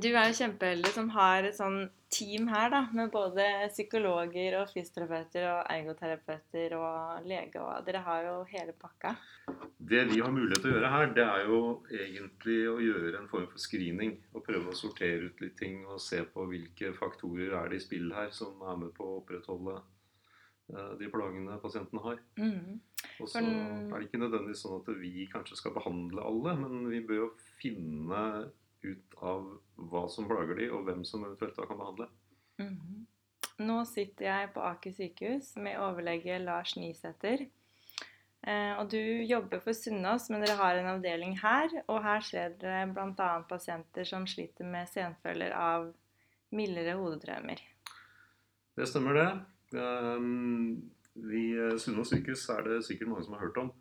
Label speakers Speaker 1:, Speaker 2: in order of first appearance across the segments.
Speaker 1: Du er jo kjempeheldig som har et sånn team her, da, med både psykologer og fysioterapeuter og ergoterapeuter og lege og Dere har jo hele pakka.
Speaker 2: Det vi har mulighet til å gjøre her, det er jo egentlig å gjøre en form for screening. Og prøve å sortere ut litt ting og se på hvilke faktorer er det i spill her som er med på å opprettholde eh, de plagene pasientene har.
Speaker 1: Mm.
Speaker 2: Og så er det ikke nødvendigvis sånn at vi kanskje skal behandle alle, men vi bør jo finne ut av hva som plager de, og hvem som eventuelt da kan behandle.
Speaker 1: Mhm. Nå sitter jeg på Aker sykehus med overlege Lars Nysæter. Eh, og du jobber for Sunnaas, men dere har en avdeling her. Og her ser dere bl.a. pasienter som sliter med senfølger av mildere hodetraumer.
Speaker 2: Det stemmer, det. Um, vi, Sunnaas sykehus er det sikkert mange som har hørt om.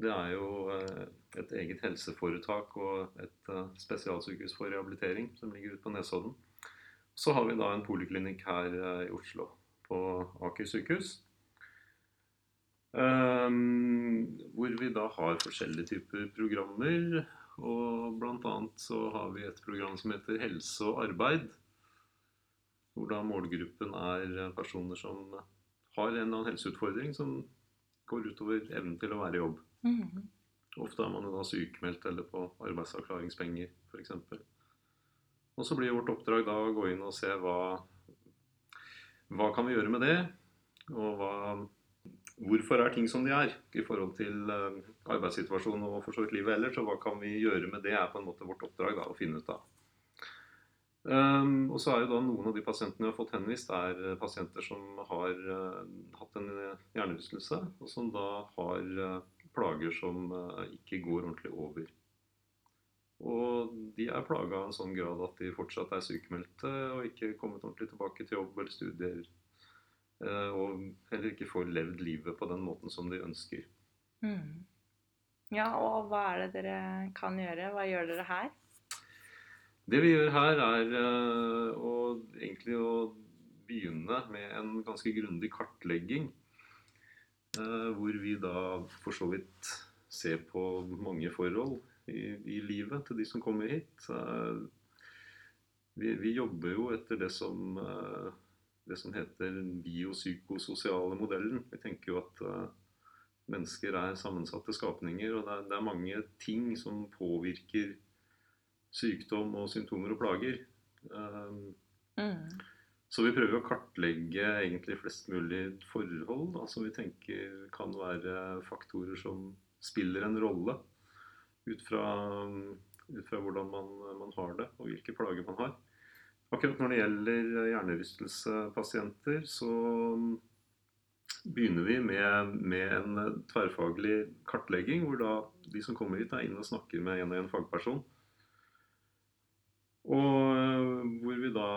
Speaker 2: Det er jo eh, et eget helseforetak og et eh, spesialsykehus for rehabilitering som ligger ute på Nesodden. Så har vi da en poliklinikk her eh, i Oslo, på Aker sykehus. Um, hvor vi da har forskjellige typer programmer. Og bl.a. så har vi et program som heter Helse og arbeid. Hvor da målgruppen er personer som har en eller annen helseutfordring som går utover evnen til å være i jobb.
Speaker 1: Mhm.
Speaker 2: Ofte er man da sykemeldt eller på arbeidsavklaringspenger f.eks. Og så blir vårt oppdrag da å gå inn og se hva hva kan vi gjøre med det, og hva, hvorfor er ting som de er i forhold til eh, arbeidssituasjonen og for så vidt livet ellers, og hva kan vi gjøre med det, er på en måte vårt oppdrag da, å finne ut av. Um, og så er jo da Noen av de pasientene vi har fått henvist, er eh, pasienter som har uh, hatt en hjernerystelse, og som da har eh, plager som eh, ikke går ordentlig over. Og de er plaga av en sånn grad at de fortsatt er sykemeldte og ikke kommet ordentlig tilbake til jobb eller studier. eh, Og heller ikke får levd livet på den måten som de ønsker.
Speaker 1: Mm. Ja, og hva er det dere kan gjøre? Hva gjør dere her?
Speaker 2: Det vi gjør her, er eh, å, egentlig å begynne med en ganske grundig kartlegging. Eh, Hvor vi da for så vidt ser på mange forhold i, i livet til de som kommer hit. Eh, Vi, vi jobber jo etter det som, eh, det som heter den biopsykososiale modellen. Vi tenker jo at mennesker er sammensatte skapninger, og det er, det er mange ting som påvirker sykdom og symptomer og plager.
Speaker 1: Mhm.
Speaker 2: Så vi prøver å kartlegge egentlig flest mulig forhold da, som vi tenker kan være faktorer som spiller en rolle ut fra, ut fra hvordan man, man har det og hvilke plager man har. Akkurat når det gjelder hjernerystelsepasienter, så begynner vi med, med en tverrfaglig kartlegging, hvor da de som kommer hit, er inne og snakker med en og en fagperson. Og øh, hvor vi da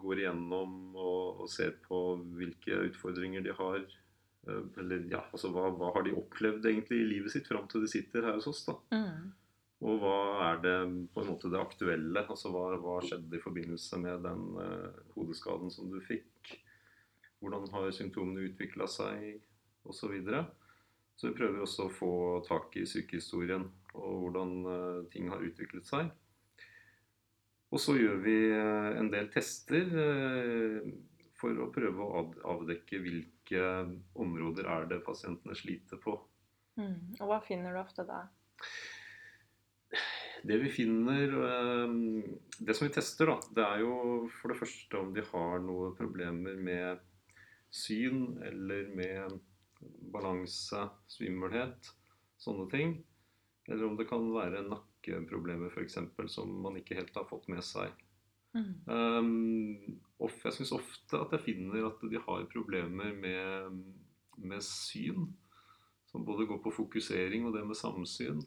Speaker 2: går igjennom og, og ser på hvilke utfordringer de har. øh, Eller ja, altså hva, hva har de opplevd egentlig i livet sitt fram til de sitter her hos oss. da.
Speaker 1: Mm.
Speaker 2: Og hva er det på en måte det aktuelle? Altså hva, hva skjedde i forbindelse med den uh, hodeskaden som du fikk? Hvordan har symptomene utvikla seg, osv. Så, videre. så vi prøver også å få tak i sykehistorien og hvordan uh, ting har utviklet seg. Og så gjør vi eh, en del tester eh, for å prøve å avdekke hvilke områder er det pasientene sliter på.
Speaker 1: Mm. Og hva finner du ofte da?
Speaker 2: Det vi finner eh, Det som vi tester, da, det er jo for det første om de har noen problemer med syn eller med balanse, svimmelhet, sånne ting. Eller om det kan være nakkeproblemer f.eks. som man ikke helt har fått med seg.
Speaker 1: Mm.
Speaker 2: Um, of, jeg syns ofte at jeg finner at de har problemer med, med syn. Som både går på fokusering og det med samsyn.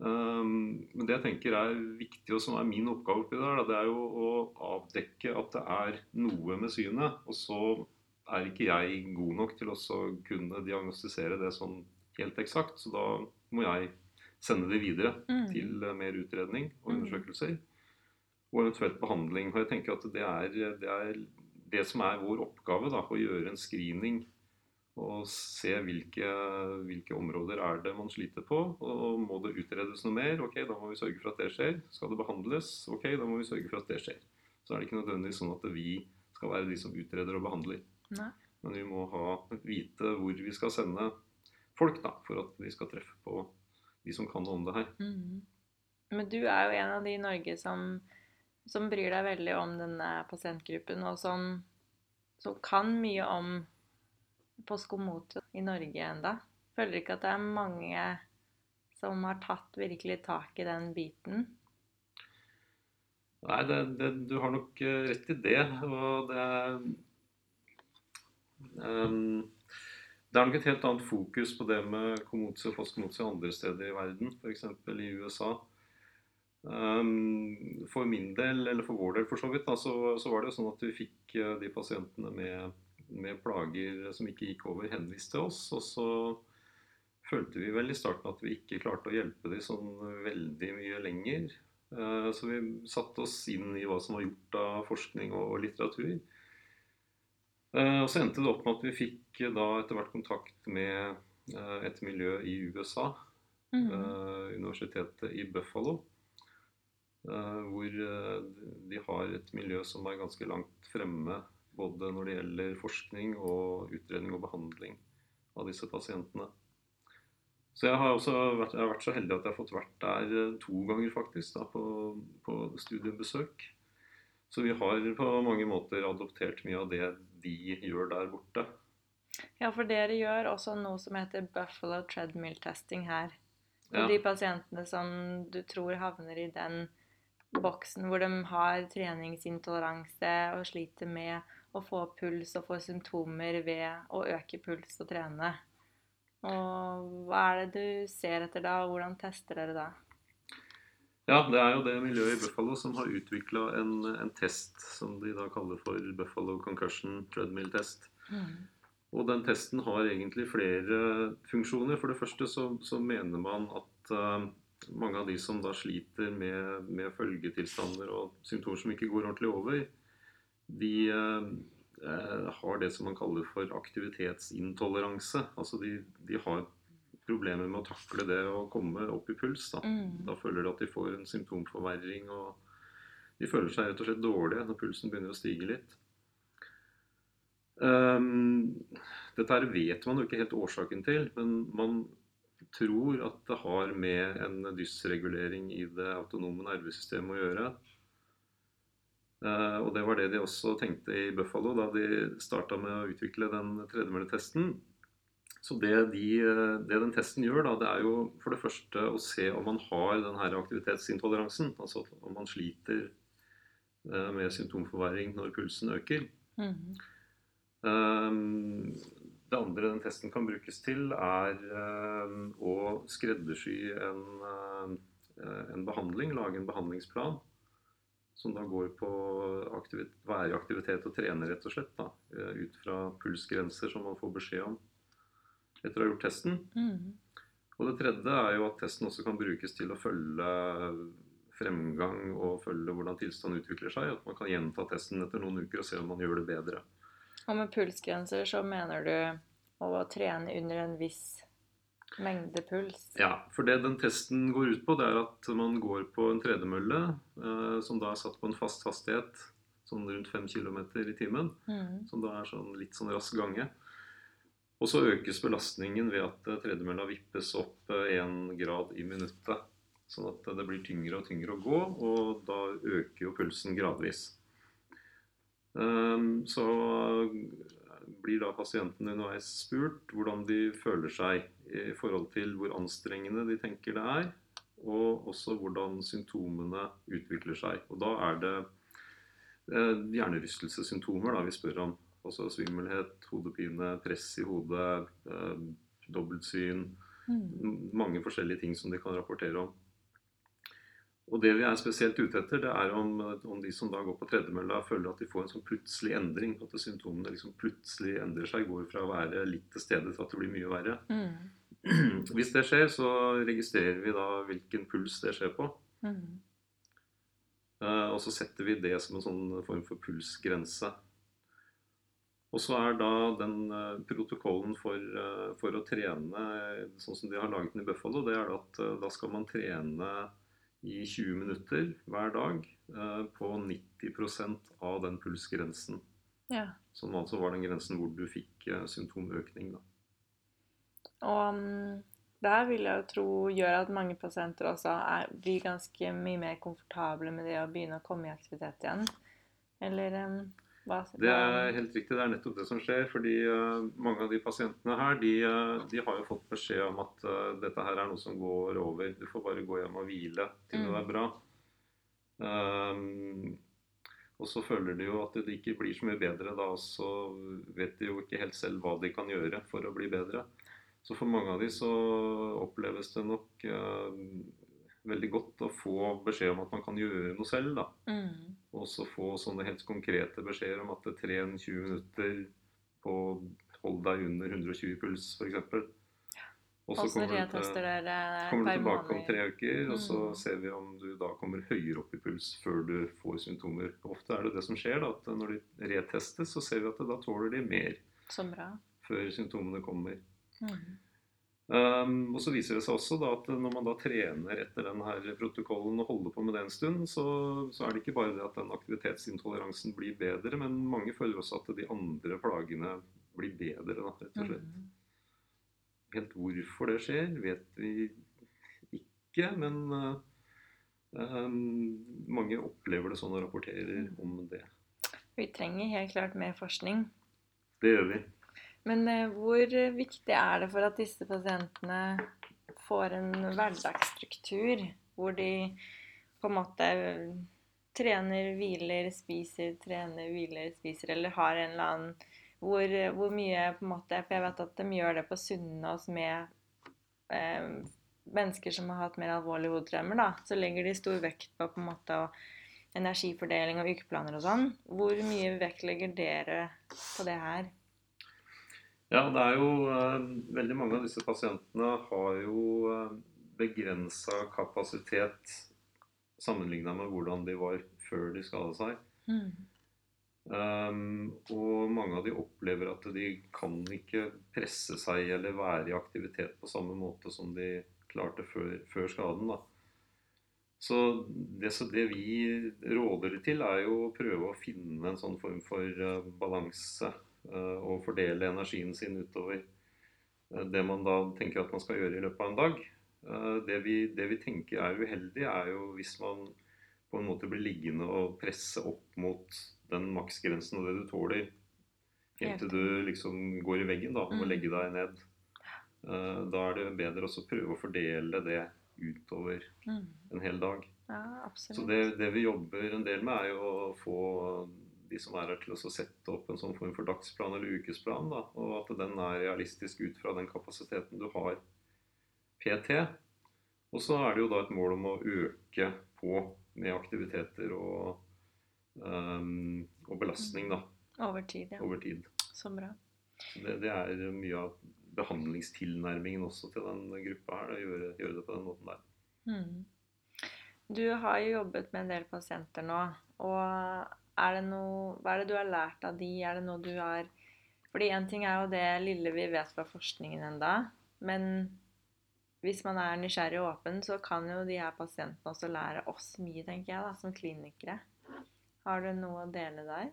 Speaker 2: Um, men det jeg tenker er viktig, og som er min oppgave oppi der, det er jo å avdekke at det er noe med synet. Og så er ikke jeg god nok til å kunne diagnostisere det sånn helt eksakt. Så da må jeg sende de videre
Speaker 1: mm.
Speaker 2: til eh, mer utredning og
Speaker 1: Mm.
Speaker 2: undersøkelser. Og eventuelt behandling. Og jeg tenker at det er det, er det som er vår oppgave, da, å gjøre en screening Og se hvilke, hvilke områder er det man sliter på. Og må det utredes noe mer, ok, da må vi sørge for at det skjer. Skal det behandles, ok, da må vi sørge for at det skjer. Så er det ikke nødvendigvis sånn at vi skal være de som utreder og behandler.
Speaker 1: Nei.
Speaker 2: Men vi må ha, vite hvor vi skal sende folk da, for at de skal treffe på de som kan om det her.
Speaker 1: Mm. Men du er jo en av de i Norge som, som bryr deg veldig om denne pasientgruppen, og som, som kan mye om postkomote i Norge enda. Føler ikke at det er mange som har tatt virkelig tak i den biten.
Speaker 2: Nei, det, det, du har nok eh, rett i det. Og det ehm, Det er nok et helt annet fokus på det med komotse og postkomotse andre steder i verden, f.eks. i USA. Um, for min del, eller for vår del for så vidt, da, så, så var det jo sånn at vi fikk eh, de pasientene med, med plager som ikke gikk over, henvist til oss. Og så følte vi vel i starten at vi ikke klarte å hjelpe dem sånn veldig mye lenger. Uh, Så vi satte oss inn i hva som var gjort av forskning og litteratur. Eh, Og så endte det opp med at vi fikk eh, da etter hvert kontakt med eh, et miljø i USA.
Speaker 1: Mhm.
Speaker 2: eh, Universitetet i Buffalo. Hvor de har et miljø som er ganske langt fremme både når det gjelder forskning og utredning og behandling av disse pasientene. Så jeg har også vært, jeg har vært så heldig at jeg har fått vært der to ganger faktisk da, på, på studiebesøk. Så vi har på mange måter adoptert mye av det de gjør der borte.
Speaker 1: Ja, for dere gjør også noe som heter Buffalo Treadmill Testing her.
Speaker 2: Ja.
Speaker 1: de pasientene som du tror havner i den boksen hvor de har treningsintoleranse og sliter med å få puls og får symptomer ved å øke puls og trene. Og hva er det du ser etter da, og hvordan tester dere da?
Speaker 2: Ja, det er jo det miljøet i Buffalo som har utvikla en, en test som de da kaller for Buffalo Concussion Treadmill Test. Og den testen har egentlig flere funksjoner. For det første så, så mener man at uh, mange av de som da sliter med, med følgetilstander og symptomer som ikke går ordentlig over, de eh, har det som man kaller for aktivitetsintoleranse. Altså de, de har problemer med å takle det å komme opp i puls. Da,
Speaker 1: Mm.
Speaker 2: da føler de at de får en symptomforverring, og de føler seg rett og slett dårlige når pulsen begynner å stige litt. Um, dette her vet man jo ikke helt årsaken til, men man tror at det har med en dysregulering i det autonome nervesystemet å gjøre. Uh, og det var det de også tenkte i Buffalo da de starta med å utvikle den tredemølletesten. Så det, de, eh, det den testen gjør, da, det er jo for det første å se om man har den her aktivitetsintoleransen. Altså om man sliter eh, med symptomforverring når pulsen øker.
Speaker 1: Mm
Speaker 2: -hmm. Det andre den testen kan brukes til, er å skreddersy en, en behandling, lage en behandlingsplan. Som da går på aktivit være i aktivitet og trene, rett og slett. Da, ut fra pulsgrenser som man får beskjed om etter å ha gjort testen.
Speaker 1: Mm.
Speaker 2: Og det tredje er jo at testen også kan brukes til å følge fremgang og følge hvordan tilstanden utvikler seg. At man kan gjenta testen etter noen uker og se om man gjør det bedre.
Speaker 1: Og med pulsgrenser så mener du å trene under en viss mengde puls?
Speaker 2: Ja, for det den testen går ut på, det er at man går på en tredemølle eh, som da er satt på en fast hastighet, sånn rundt 5 km i timen.
Speaker 1: Mm.
Speaker 2: Som da er sånn litt sånn rask gange. Og så økes belastningen ved at eh, tredemølla vippes opp én grad i minuttet. Sånn at det blir tyngre og tyngre å gå, og da øker jo pulsen gradvis. Ehm, Så blir da pasienten underveis spurt hvordan de føler seg i forhold til hvor anstrengende de tenker det er, og også hvordan symptomene utvikler seg. Og da er det eh, hjernerystelsessymptomer vi spør om. Altså svimmelhet, hodepine, press i hodet, eh, dobbeltsyn. Mm. Mange forskjellige ting som de kan rapportere om. Og det vi er spesielt ute etter, det er om, om de som da går på tredemølla, føler at de får en sånn plutselig endring. At symptomene liksom plutselig endrer seg, går fra å være litt til stede til at det blir mye verre.
Speaker 1: Mm.
Speaker 2: Hvis det skjer, så registrerer vi da hvilken puls det skjer på.
Speaker 1: Mm.
Speaker 2: Eh, Og så setter vi det som en sånn form for pulsgrense. Og så er da den eh, protokollen for, eh, for å trene sånn som de har laget den i Buffalo, det er at eh, da skal man trene i 20 minutter hver dag eh, på 90% av den pulsgrensen.
Speaker 1: Ja.
Speaker 2: Som altså var den grensen hvor du fikk eh, symptomøkning. Da.
Speaker 1: Og mm, det her vil jeg jo tro gjør at mange pasienter også er, blir ganske mye mer komfortable med det å begynne å komme i aktivitet igjen. Eller mm, hva
Speaker 2: Det er helt riktig, det er nettopp det som skjer. fordi eh, mange av de pasientene her, de, eh, de har jo fått beskjed om at eh, dette her er noe som går over. Du får bare gå hjem og hvile til
Speaker 1: Mm.
Speaker 2: det er bra. Um, og så føler de jo at det ikke blir så mye bedre da, og så vet de jo ikke helt selv hva de kan gjøre for å bli bedre. Så for mange av de så oppleves det nok veldig godt å få beskjed om at man kan gjøre noe selv, da.
Speaker 1: mm.
Speaker 2: Og så få sånne helt konkrete beskjeder om at det tren 20 minutter på hold deg under 120 puls, f.eks. Og så kommer, du til- kommer du tilbake om tre uker, og så
Speaker 1: Mm.
Speaker 2: ser vi om du da kommer høyere opp i puls før du får symptomer. Ofte er det det som skjer, da, at når de retestes, så ser vi at da tåler de mer før symptomene kommer.
Speaker 1: Mm.
Speaker 2: Um, og så viser det seg også da at når man da trener etter denne protokollen og holder på med det en stund, så, så er det ikke bare det at den aktivitetsintoleransen blir bedre, men mange føler også at de andre plagene blir bedre, da, rett og slett.
Speaker 1: Mm.
Speaker 2: Helt hvorfor det skjer, vet vi ikke, men uh, um, mange opplever det sånn og rapporterer om det.
Speaker 1: Vi trenger helt klart mer forskning.
Speaker 2: Det gjør vi.
Speaker 1: Men eh, hvor viktig er det for at disse pasientene får en hverdagsstruktur hvor de på en måte trener, hviler, spiser, trener, hviler, spiser, eller har en eller annen hvor, hvor mye på en måte For jeg vet at de gjør det på Sunnaas med eh, mennesker som har hatt mer alvorlige hodetraumer, da. Så legger de stor vekt på på en måte energifordeling og ukeplaner og sånn. Hvor mye vekt legger dere på det her?
Speaker 2: Ja, det er jo eh, Veldig mange av disse pasientene har jo uh, begrensa kapasitet sammenligna med hvordan de var før de skada seg.
Speaker 1: Mm.
Speaker 2: Um, og mange av de opplever at de kan ikke presse seg eller være i aktivitet på samme måte som de klarte før, før skaden. Da. Så det, så det vi råder til, er jo å prøve å finne en sånn form for eh, balanse eh, og fordele energien sin utover eh, det man da tenker at man skal gjøre i løpet av en dag. Eh, det, vi, det vi tenker er uheldig, er jo hvis man på en måte blir liggende og presse opp mot den maksgrensen og det du tåler, helt til du liksom går i veggen da, og
Speaker 1: Mm.
Speaker 2: legge deg ned. Eh, Da er det bedre også å prøve å fordele det utover
Speaker 1: Mm.
Speaker 2: en hel dag.
Speaker 1: Ja.
Speaker 2: Så det, det vi jobber en del med, er jo å få de som er her til å sette opp en sånn form for dagsplan eller ukesplan, da, og at den er realistisk ut fra den kapasiteten du har PT. Og så er det jo da et mål om å øke på med aktiviteter og, um, og belastning da,
Speaker 1: Over tid, ja.
Speaker 2: over tid.
Speaker 1: Så bra.
Speaker 2: Det, det er mye av behandlingstilnærmingen også til den gruppa her, å gjøre, gjøre det på den måten der.
Speaker 1: Mm. Du har jo jobbet med en del pasienter nå, og er det noe, hva er det du har lært av de? Er det noe du har Fordi én ting er jo det lille vi vet fra forskningen enda, men hvis man er nysgjerrig og åpen, så kan jo de her pasientene også lære oss mye, tenker jeg, da, som klinikere. Har du noe å dele der?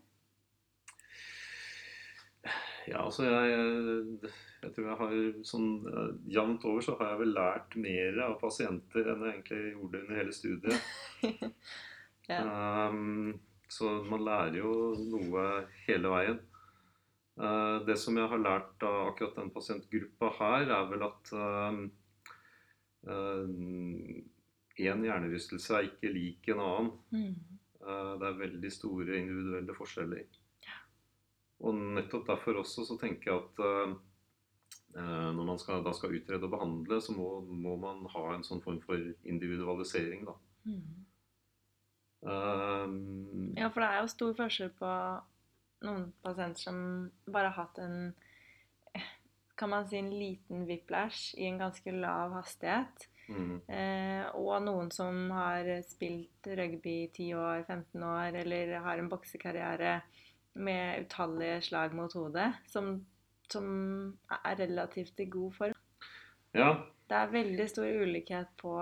Speaker 2: Ja, altså jeg, jeg tror jeg har sånn eh, jevnt over så har jeg vel lært mer av pasienter enn jeg egentlig gjorde under hele studiet.
Speaker 1: Ja.
Speaker 2: Um, så man lærer jo noe hele veien. Eh, det som jeg har lært av akkurat den pasientgruppa her, er vel at én en hjernerystelse er ikke lik en annen.
Speaker 1: Mm.
Speaker 2: Eh, Det er veldig store individuelle forskjeller. Og nettopp derfor også så tenker jeg at eh, eh, når man skal, da skal utrede og behandle, så må, må man ha en sånn form for individualisering, da.
Speaker 1: Mm.
Speaker 2: Um,
Speaker 1: Ja, for det er jo stor forskjell på noen pasienter som bare har hatt en kan man si en liten whiplash i en ganske lav hastighet.
Speaker 2: mm,
Speaker 1: Eh, og noen som har spilt rugby i 10 år, 15 år, eller har en boksekarriere med utallige slag mot hodet, som, som er relativt i god form.
Speaker 2: Ja,
Speaker 1: Det er veldig stor ulikhet på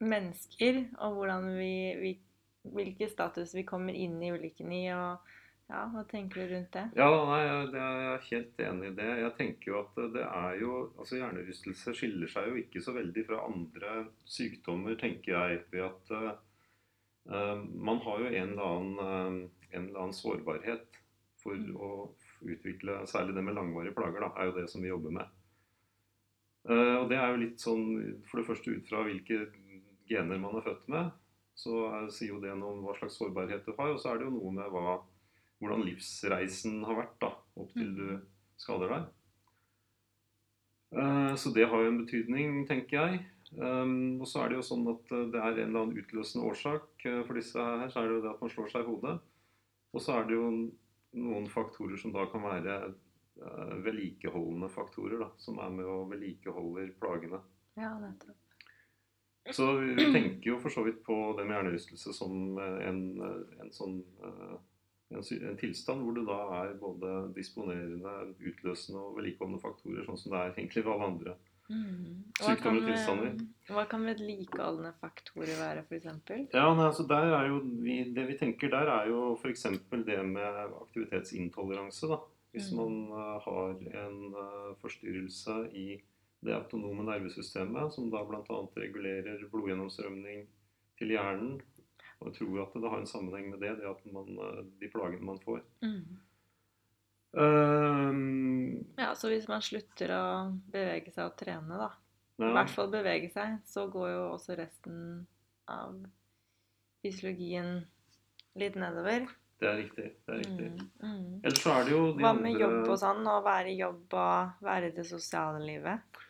Speaker 1: mennesker, og hvordan vi, vi Hvilken status vi kommer inn i ulykken i, og ja, hva tenker du rundt det?
Speaker 2: Ja, nei, jeg- er helt enig i det. Jeg tenker jo at det er jo Altså hjernerystelse skiller seg jo ikke så veldig fra andre sykdommer, tenker jeg, ved at eh, man har jo en eller, annen, uh, en eller annen sårbarhet for å utvikle Særlig det med langvarige plager, da, er jo det som vi jobber med. Uh, og det er jo litt sånn For det første ut fra hvilke gener man er født med, så er, sier jo det noe om hva slags sårbarhet du har. Og så er det jo noe med hva hvordan livsreisen har vært da, opp til du skader deg. Eh, Så det har jo en betydning, tenker jeg. Um, Og så er det jo sånn at eh, det er en eller annen utløsende årsak. Eh, For disse her så er det jo det at man slår seg i hodet. Og så er det jo noen faktorer som da kan være eh, vedlikeholdende faktorer, da, som er med og vedlikeholder plagene.
Speaker 1: Ja, nettopp.
Speaker 2: Så vi tenker jo for så vidt på det med hjernerystelse som eh, en, eh, en sånn eh, en, en tilstand hvor det da er både disponerende, utløsende og vedlikeholdende faktorer, sånn som det er egentlig ved alle andre.
Speaker 1: Mm.
Speaker 2: Sykdommer og tilstander.
Speaker 1: Hva kan vedlikeholdende faktorer være, f.eks.?
Speaker 2: Ja, nei, altså der er jo vi, Det vi tenker der, er jo f.eks. det med aktivitetsintoleranse. da. Hvis
Speaker 1: Mm.
Speaker 2: man har en forstyrrelse i det autonome nervesystemet, som da bl.a. regulerer blodgjennomstrømning til hjernen. Og jeg tror at det har en sammenheng med det, det at man, eh, de plagene man får.
Speaker 1: Mm.
Speaker 2: Um,
Speaker 1: Ja, så hvis man slutter å bevege seg og trene, da, i hvert fall bevege seg, så går jo også resten av fysiologien litt nedover.
Speaker 2: det er riktig. det er riktig.
Speaker 1: Mm. Mm.
Speaker 2: Ellers så er det jo de
Speaker 1: Hva med
Speaker 2: andre
Speaker 1: jobb og sånn? Å være i jobb og være i det sosiale livet?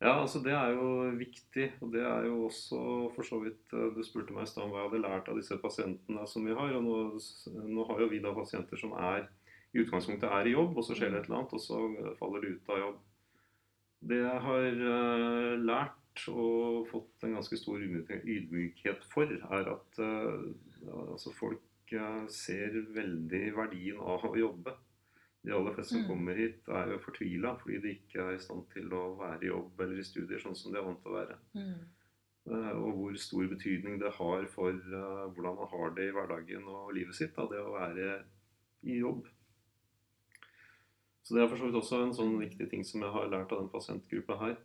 Speaker 2: Ja, altså det er jo viktig, og det er jo også for så vidt eh, Du spurte meg i stad om hva jeg hadde lært av disse pasientene som vi har. og Nå, nå har jo vi da pasienter som er i utgangspunktet er i jobb, og så skjer det et eller annet, og så faller de ut av jobb. Det jeg har uh, lært og fått en ganske stor ydmyk- ydmykhet for, er at uh, altså folk uh, ser veldig verdien av å jobbe. De aller fleste som
Speaker 1: Mm.
Speaker 2: kommer hit, er jo fortvila fordi de ikke er i stand til å være i jobb eller i studier sånn som de er vant til å være.
Speaker 1: Mm.
Speaker 2: Eh, Og hvor stor betydning det har for eh, hvordan man har det i hverdagen og livet sitt, da, det å være i jobb. Så det er for så vidt også en sånn viktig ting som jeg har lært av den pasientgruppa her.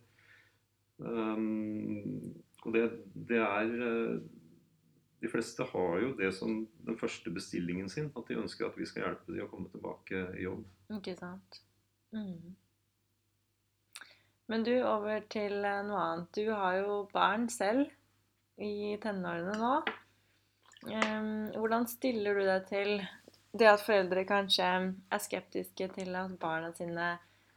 Speaker 2: Um, og det, det er eh, De fleste har jo det som den første bestillingen sin, at de ønsker at vi skal hjelpe dem å komme tilbake i jobb.
Speaker 1: Ikke sant. Mm. Men du, over til eh, noe annet. Du har jo barn selv i tenårene nå. Hvordan stiller du deg til det at foreldre kanskje er skeptiske til at barna sine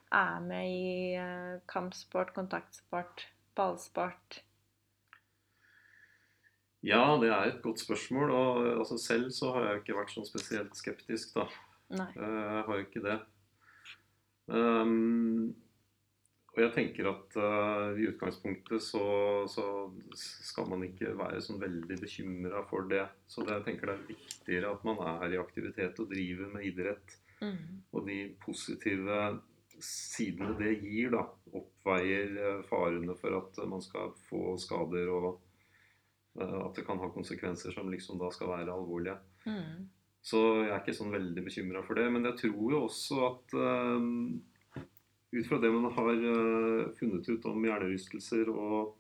Speaker 1: er med i eh, kampsport, kontaktsport, ballsport?
Speaker 2: Ja, det er et godt spørsmål. Og altså, selv så har jeg ikke vært sånn spesielt skeptisk, da.
Speaker 1: Nei.
Speaker 2: Eh, Jeg har jo ikke det. Um, og jeg tenker at uh, i utgangspunktet så, så skal man ikke være sånn veldig bekymra for det. Så det, jeg tenker det er viktigere at man er i aktivitet og driver med idrett.
Speaker 1: Mm.
Speaker 2: Og de positive sidene det gir, da, oppveier eh, farene for at man skal få skader og at det kan ha konsekvenser som liksom da skal være alvorlige.
Speaker 1: Mm.
Speaker 2: Så jeg er ikke sånn veldig bekymra for det. Men jeg tror jo også at uh, ut fra det man har uh, funnet ut om hjernerystelser og,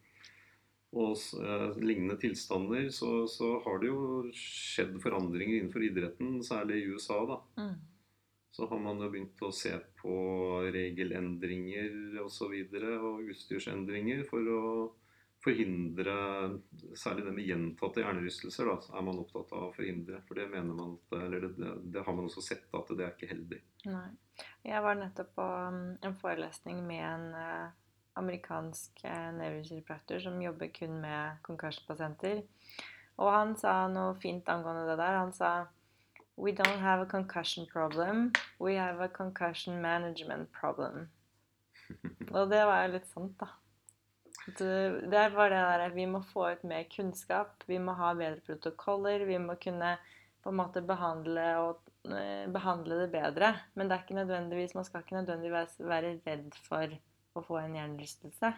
Speaker 2: og uh, lignende tilstander, så, så har det jo skjedd forandringer innenfor idretten, særlig i USA. da.
Speaker 1: Mm.
Speaker 2: Så har man jo begynt å se på regelendringer osv. Og, så videre, og utstyrsendringer for å forhindre Særlig det med gjentatte hjernerystelser da, er man opptatt av å forhindre. For det mener man at, eller det, det, har man også sett at det er ikke heldig.
Speaker 1: Nei. Jeg var nettopp på um, en forelesning med en eh, amerikansk uh, nevrokiropraktor som jobber kun med concussion-pasienter. Og han sa noe fint angående det der. Han sa We don't have a concussion problem. We have a concussion management problem. Og det var jo litt sant, da. At, er Det var det der Vi må få ut mer kunnskap. Vi må ha bedre protokoller. Vi må kunne på en måte behandle og eh, behandle det bedre. Men det er ikke nødvendigvis, man skal ikke nødvendigvis være redd for å få en hjernerystelse.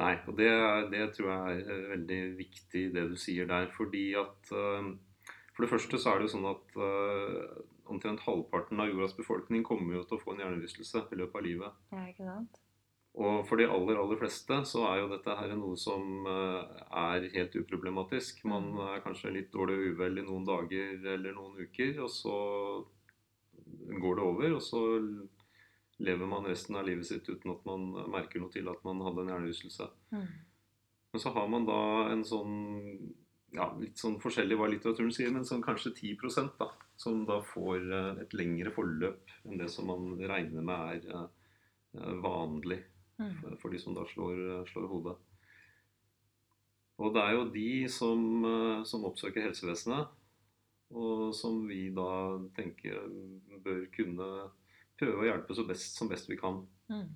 Speaker 2: Nei, og det, det, tror jeg er eh, veldig viktig det du sier der. Fordi at uh, For det første så er det jo sånn at omtrent halvparten av jordas befolkning kommer jo til å få en hjernerystelse i løpet av livet.
Speaker 1: Ja, ikke sant?
Speaker 2: Og for de aller, aller fleste så er jo dette her noe som uh, er helt uproblematisk. Man
Speaker 1: Mm.
Speaker 2: er kanskje litt dårlig uvel i noen dager eller noen uker, og så går det over, og så lever man resten av livet sitt uten at man merker noe til at man hadde en hjernerystelse.
Speaker 1: Mm.
Speaker 2: Men så har man da en sånn ja, litt sånn forskjellig hva litteraturen sier, men sånn kanskje 10 da, som da får eh, et lengre forløp enn det som man regner med er eh, eh, vanlig
Speaker 1: Mm.
Speaker 2: for, de som da slår, slår hodet. Og det er jo de som, eh, som oppsøker helsevesenet, og som vi da tenker bør kunne prøve å hjelpe så best som best vi kan.
Speaker 1: Mm.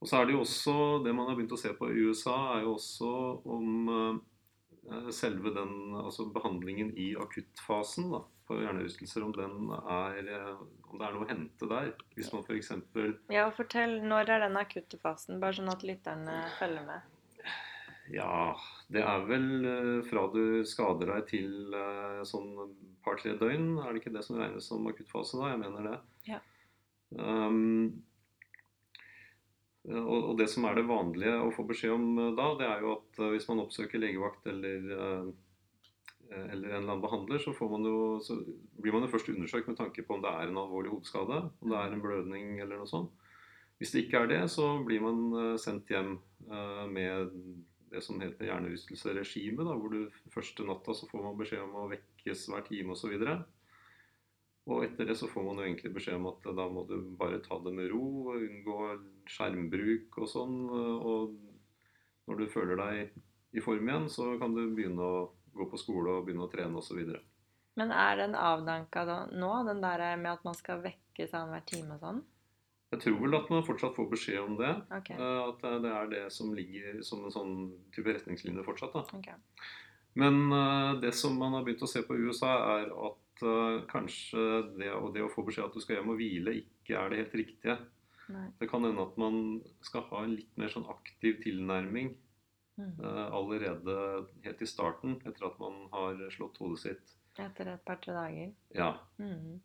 Speaker 2: Og så er det jo også Det man har begynt å se på i USA, er jo også om eh, selve den altså behandlingen i akuttfasen da, for hjernerystelser, om, den er, om det er noe å hente der. Hvis man f.eks.
Speaker 1: Ja, og fortell, når er den akutte fasen? Bare sånn at lytterne følger med.
Speaker 2: Ja, det er vel eh, fra du skader deg til eh, sånn par-tre døgn. Er det ikke det som regnes som akuttfase, da? Jeg mener det.
Speaker 1: Ja.
Speaker 2: Um, og, det som er det vanlige å få beskjed om eh, da, det er jo at hvis man oppsøker legevakt eller, eller en eller annen behandler, så, man jo, så blir man jo først undersøkt med tanke på om det er en alvorlig hodeskade, om det er en blødning eller noe sånt. Hvis det ikke er det, så blir man eh, sendt hjem eh, med det som heter hjernerystelseregime, da, hvor du første natta så får man beskjed om å vekkes hver time osv. Og, og etter det så får man jo egentlig beskjed om at da må du bare ta det med ro, unngå skjermbruk og sånn. Og når du føler deg i form igjen, så kan du begynne å gå på skole og begynne å trene osv.
Speaker 1: Men er den avdanka nå, den der med at man skal vekkes annenhver time og sånn?
Speaker 2: Jeg tror vel at man fortsatt får beskjed om det.
Speaker 1: Ok.
Speaker 2: eh, At det- det er det som ligger som en sånn type retningslinje fortsatt. da.
Speaker 1: Okay.
Speaker 2: Men eh, det som man har begynt å se på i USA, er at eh, kanskje det, og det å få beskjed at du skal hjem og hvile, ikke er det helt riktige.
Speaker 1: Nei.
Speaker 2: Det kan hende at man skal ha en litt mer sånn aktiv tilnærming eh, allerede helt i starten, etter at man har slått hodet sitt.
Speaker 1: Etter et par-tre dager.
Speaker 2: Ja,
Speaker 1: Mm.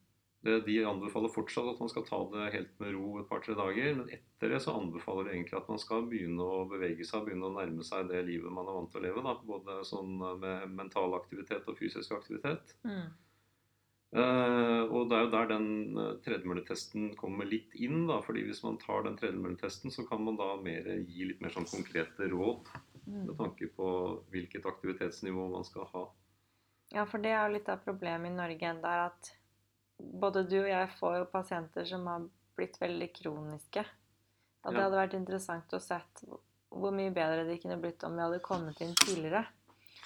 Speaker 2: De anbefaler fortsatt at man skal ta det helt med ro et par-tre dager, men etter det så anbefaler de egentlig at man skal begynne å bevege seg, begynne å nærme seg det livet man er vant til å leve. Da. Både sånn med mental aktivitet og fysisk aktivitet.
Speaker 1: Mm.
Speaker 2: Uh, og det er jo der den uh, tredemølletesten kommer litt inn. da, fordi Hvis man tar den tredemølletesten, så kan man da mer, gi litt mer sånn konkrete råd med
Speaker 1: Mm.
Speaker 2: tanke på hvilket aktivitetsnivå man skal ha.
Speaker 1: Ja, for det er jo litt av problemet i Norge er at både du og jeg får jo pasienter som har blitt veldig kroniske. Og det
Speaker 2: Ja.
Speaker 1: hadde vært interessant å sett hvor mye bedre det kunne blitt om vi hadde kommet inn tidligere.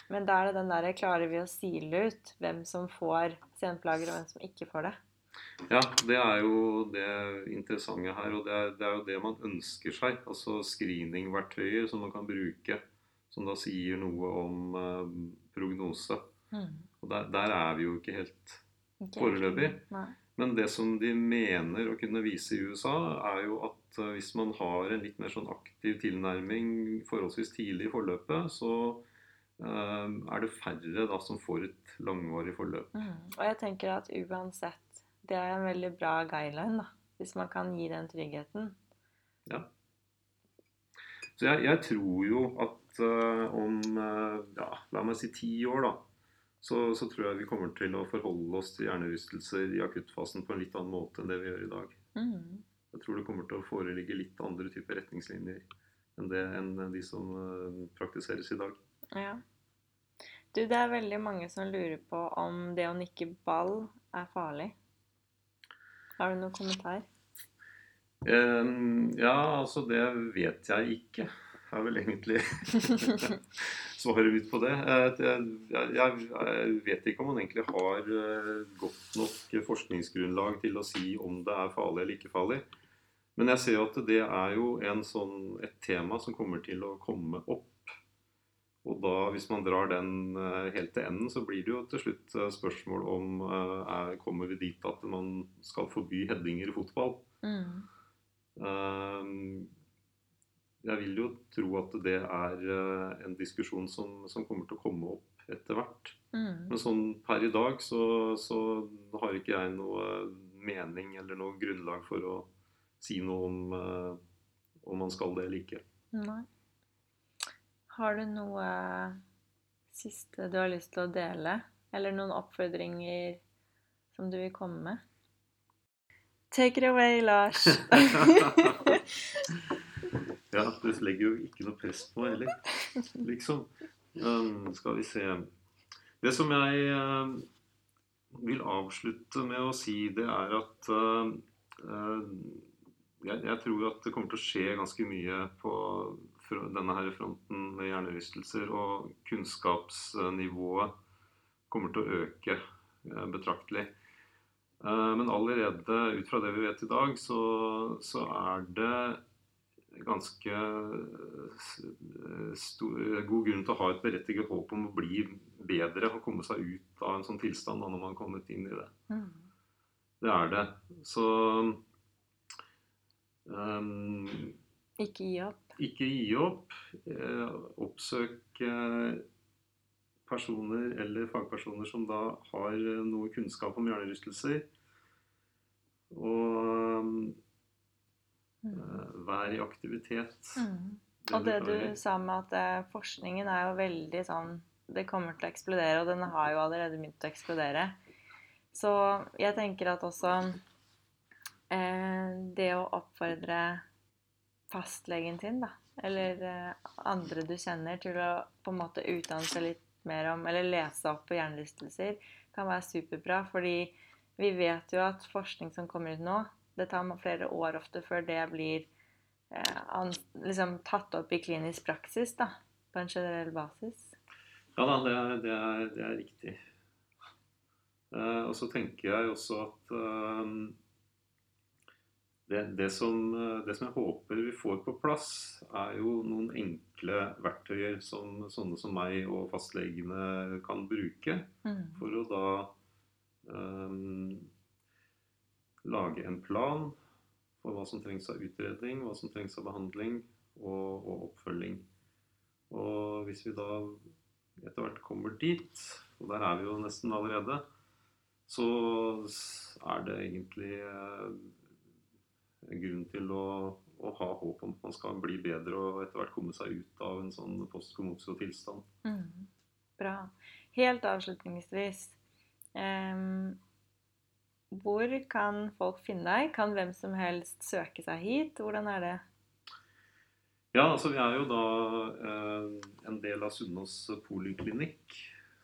Speaker 1: Men da er det den derre Klarer vi å sile ut hvem som får senplager, og hvem som ikke får det?
Speaker 2: Ja, det er jo det interessante her, og det er, det er jo det man ønsker seg. Altså screeningverktøyer som man kan bruke, som da sier noe om eh, prognose. Og der, der er vi jo ikke helt
Speaker 1: okay.
Speaker 2: Foreløpig.
Speaker 1: Nei.
Speaker 2: Men det som de mener å kunne vise i USA, er jo at eh, hvis man har en litt mer sånn aktiv tilnærming forholdsvis tidlig i forløpet, så eh, er det færre da som får et langvarig forløp.
Speaker 1: Mm. Og jeg tenker at uansett, det er en veldig bra guideline, da. Hvis man kan gi den tryggheten. Ja.
Speaker 2: Så jeg, jeg tror jo at uh, om uh, ja, la meg si ti år, da, så, så tror jeg vi kommer til å forholde oss til hjernerystelser i akuttfasen på en litt annen måte enn det vi gjør i dag.
Speaker 1: Mm.
Speaker 2: Jeg tror det kommer til å foreligge litt andre typer retningslinjer enn, det, enn de som uh, praktiseres i dag.
Speaker 1: Ja. Du, det er veldig mange som lurer på om det å nikke ball er farlig. Har du noen kommentar?
Speaker 2: Eh, ja, altså det vet jeg ikke. Er vel egentlig svaret mitt på det. Eh, Jeg, jeg, jeg vet ikke om man egentlig har eh, godt nok forskningsgrunnlag til å si om det er farlig eller ikke farlig. Men jeg ser jo at det er jo en sånn, et tema som kommer til å komme opp. Og da, hvis man drar den eh, helt til enden, så blir det jo til slutt eh, spørsmål om eh, er, kommer vi dit at man skal forby headinger i fotball.
Speaker 1: Mm.
Speaker 2: Jeg vil jo tro at det er en diskusjon som, som kommer til å komme opp etter hvert.
Speaker 1: Mm.
Speaker 2: Men sånn per i dag så, så har ikke jeg noe mening eller noe grunnlag for å si noe om om man skal det eller ikke.
Speaker 1: Nei. Har du noe siste du har lyst til å dele? Eller noen oppfordringer som du vil komme med? Take it away, Lars.
Speaker 2: Ja, det legger jo ikke noe press på heller, liksom. Um, skal vi se Det som jeg uh, vil avslutte med å si, det er at uh, uh, jeg, jeg tror at det kommer til å skje ganske mye på denne her fronten med hjernerystelser, og kunnskapsnivået kommer til å øke eh, betraktelig. Eh, Men allerede ut fra det vi vet i dag, så, så er det ganske eh, stor, god grunn til å ha et berettiget håp om å bli bedre og komme seg ut av en sånn tilstand da når man har kommet inn i det.
Speaker 1: Mm.
Speaker 2: Det er det. Så um,
Speaker 1: Ikke gi opp.
Speaker 2: Ikke gi opp. Eh, oppsøk eh, personer eller fagpersoner som da har eh, noe kunnskap om hjernerystelser. Og
Speaker 1: Mm.
Speaker 2: eh, vær i aktivitet.
Speaker 1: Mm. Og det du sa med at forskningen er jo veldig sånn Det kommer til å eksplodere, og den har jo allerede begynt å eksplodere. Så jeg tenker at også eh, det å oppfordre fastlegen sin, da, eller eh, andre du kjenner, til å på en måte utdanne seg litt mer om, eller lese opp på hjernerystelser, kan være superbra. Fordi vi vet jo at forskning som kommer ut nå, det tar flere år ofte før det blir eh, liksom tatt opp i klinisk praksis da, på en generell basis.
Speaker 2: Ja da, det er, det er, det er riktig. Eh, og så tenker jeg også at det, det, som, eh, det som jeg håper vi får på plass, er jo noen enkle verktøyer som sånne som meg og fastlegene kan bruke.
Speaker 1: Mm.
Speaker 2: For å da um, lage en plan for hva som trengs av utredning, hva som trengs av behandling og, og oppfølging. Og hvis vi da etter hvert kommer dit, og der er vi jo nesten allerede, så er det egentlig eh, grunn til å, å ha håp om at man skal bli bedre og etter hvert komme seg ut av en sånn postkomoso-tilstand.
Speaker 1: Mm. Bra. Helt avslutningsvis um, Hvor kan folk finne deg? Kan hvem som helst søke seg hit? Hvordan er det?
Speaker 2: Ja, altså vi er jo da eh, en del av Sunnaas poliklinikk.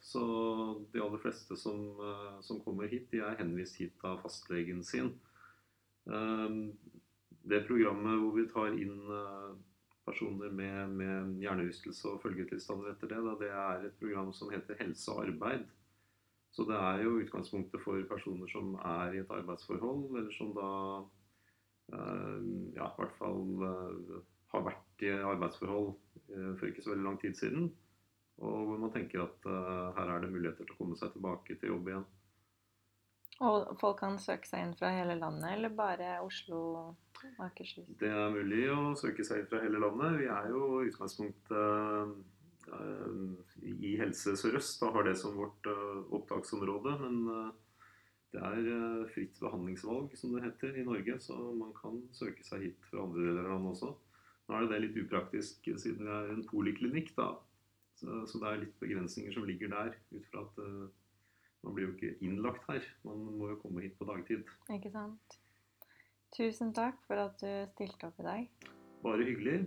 Speaker 2: Så de aller fleste som, eh, som kommer hit, de er henvist hit av fastlegen sin. Eh, det programmet hvor vi tar inn eh, personer med, med hjernerystelse og følgetilstander etter det, da, det er et program som heter Helse og arbeid. Så det er jo utgangspunktet for personer som er i et arbeidsforhold, eller som da eh, ja, i hvert fall eh, har vært i arbeidsforhold eh, for ikke så veldig lang tid siden. Og hvor man tenker at her er det muligheter til å komme seg tilbake til jobb igjen.
Speaker 1: Og folk kan søke seg inn fra hele landet, eller bare Oslo og Akershus?
Speaker 2: Det er mulig å søke seg inn fra hele landet. Vi er jo i utgangspunktet eh, i Helse Sør-Øst og har det som vårt eh, opptaksområde. Men eh, det er fritt behandlingsvalg, som det heter, i Norge. Så man kan søke seg hit fra andre deler av landet også. Nå er det litt upraktisk siden vi er en poliklinikk, da. Så, det er litt begrensninger som ligger der, ut fra at man blir jo ikke innlagt her. Man må jo komme hit på dagtid.
Speaker 1: Ikke sant? Tusen takk for at du stilte opp i dag.
Speaker 2: Bare hyggelig.